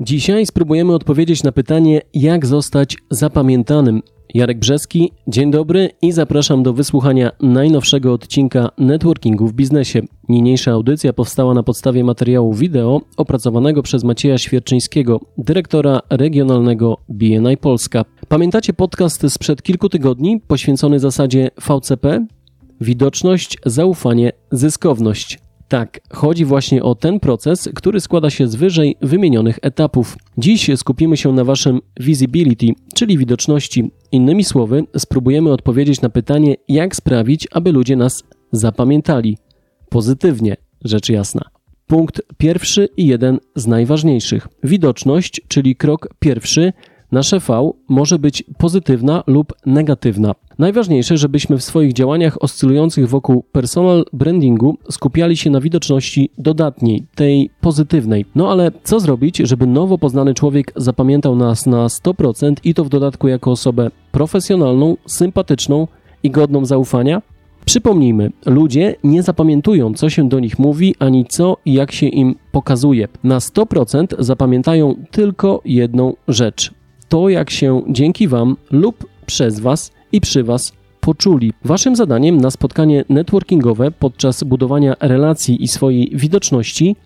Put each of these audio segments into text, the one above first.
Dzisiaj spróbujemy odpowiedzieć na pytanie, jak zostać zapamiętanym. Jarek Brzeski, dzień dobry i zapraszam do wysłuchania najnowszego odcinka Networkingu w biznesie. Niniejsza audycja powstała na podstawie materiału wideo opracowanego przez Macieja Świerczyńskiego, dyrektora regionalnego BNI Polska. Pamiętacie podcast sprzed kilku tygodni poświęcony zasadzie VCP? Widoczność, zaufanie, zyskowność. Tak, chodzi właśnie o ten proces, który składa się z wyżej wymienionych etapów. Dziś skupimy się na waszym visibility, czyli widoczności. Innymi słowy, spróbujemy odpowiedzieć na pytanie, jak sprawić, aby ludzie nas zapamiętali. Pozytywnie, rzecz jasna. Punkt pierwszy i jeden z najważniejszych. Widoczność, czyli krok pierwszy, Nasze V może być pozytywna lub negatywna. Najważniejsze, żebyśmy w swoich działaniach oscylujących wokół personal brandingu skupiali się na widoczności dodatniej, tej pozytywnej. No ale co zrobić, żeby nowo poznany człowiek zapamiętał nas na 100% i to w dodatku jako osobę profesjonalną, sympatyczną i godną zaufania? Przypomnijmy, ludzie nie zapamiętują, co się do nich mówi, ani co i jak się im pokazuje. Na 100% zapamiętają tylko jedną rzecz to, jak się dzięki Wam lub przez Was i przy Was poczuli. Waszym zadaniem na spotkanie networkingowe podczas budowania relacji i swojej widoczności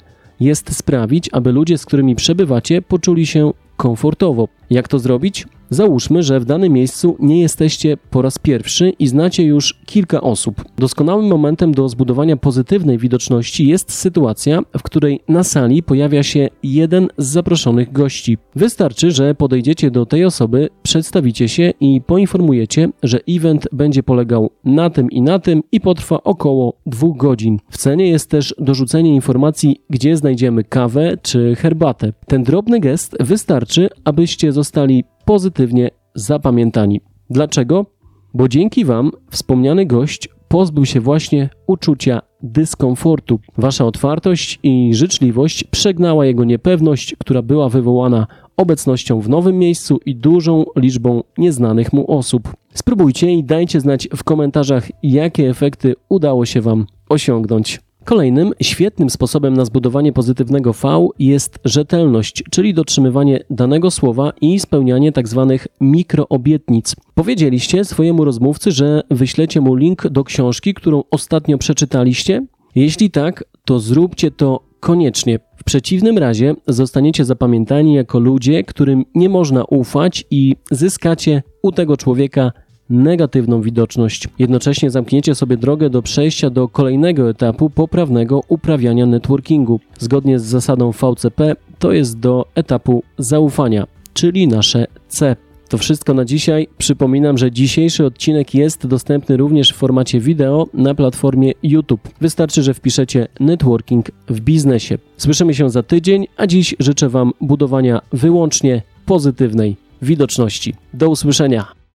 jest sprawić, aby ludzie, z którymi przebywacie, poczuli się komfortowo. Jak to zrobić? Załóżmy, że w danym miejscu nie jesteście po raz pierwszy i znacie już kilka osób. Doskonałym momentem do zbudowania pozytywnej widoczności jest sytuacja, w której na sali pojawia się jeden z zaproszonych gości. Wystarczy, że podejdziecie do tej osoby, przedstawicie się i poinformujecie, że event będzie polegał na tym i na tym i potrwa około dwóch godzin. W cenie jest też dorzucenie informacji, gdzie znajdziemy kawę czy herbatę. Ten drobny gest wystarczy, abyście zostali pozytywnie zapamiętani. Dlaczego? Bo dzięki Wam wspomniany gość pozbył się właśnie uczucia dyskomfortu. Wasza otwartość i życzliwość przegnała jego niepewność, która była wywołana obecnością w nowym miejscu i dużą liczbą nieznanych mu osób. Spróbujcie i dajcie znać w komentarzach, jakie efekty udało się Wam osiągnąć. Kolejnym świetnym sposobem na zbudowanie pozytywnego V jest rzetelność, czyli dotrzymywanie danego słowa i spełnianie tzw. Tak mikroobietnic. Powiedzieliście swojemu rozmówcy, że wyślecie mu link do książki, którą ostatnio przeczytaliście? Jeśli tak, to zróbcie to koniecznie. W przeciwnym razie zostaniecie zapamiętani jako ludzie, którym nie można ufać i zyskacie u tego człowieka negatywną widoczność. Jednocześnie zamkniecie sobie drogę do przejścia do kolejnego etapu poprawnego uprawiania networkingu. Zgodnie z zasadą VCP to jest do etapu zaufania, czyli nasze C. To wszystko na dzisiaj. Przypominam, że dzisiejszy odcinek jest dostępny również w formacie wideo na platformie YouTube. Wystarczy, że wpiszecie networking w biznesie. Słyszymy się za tydzień, a dziś życzę Wam budowania wyłącznie pozytywnej widoczności. Do usłyszenia.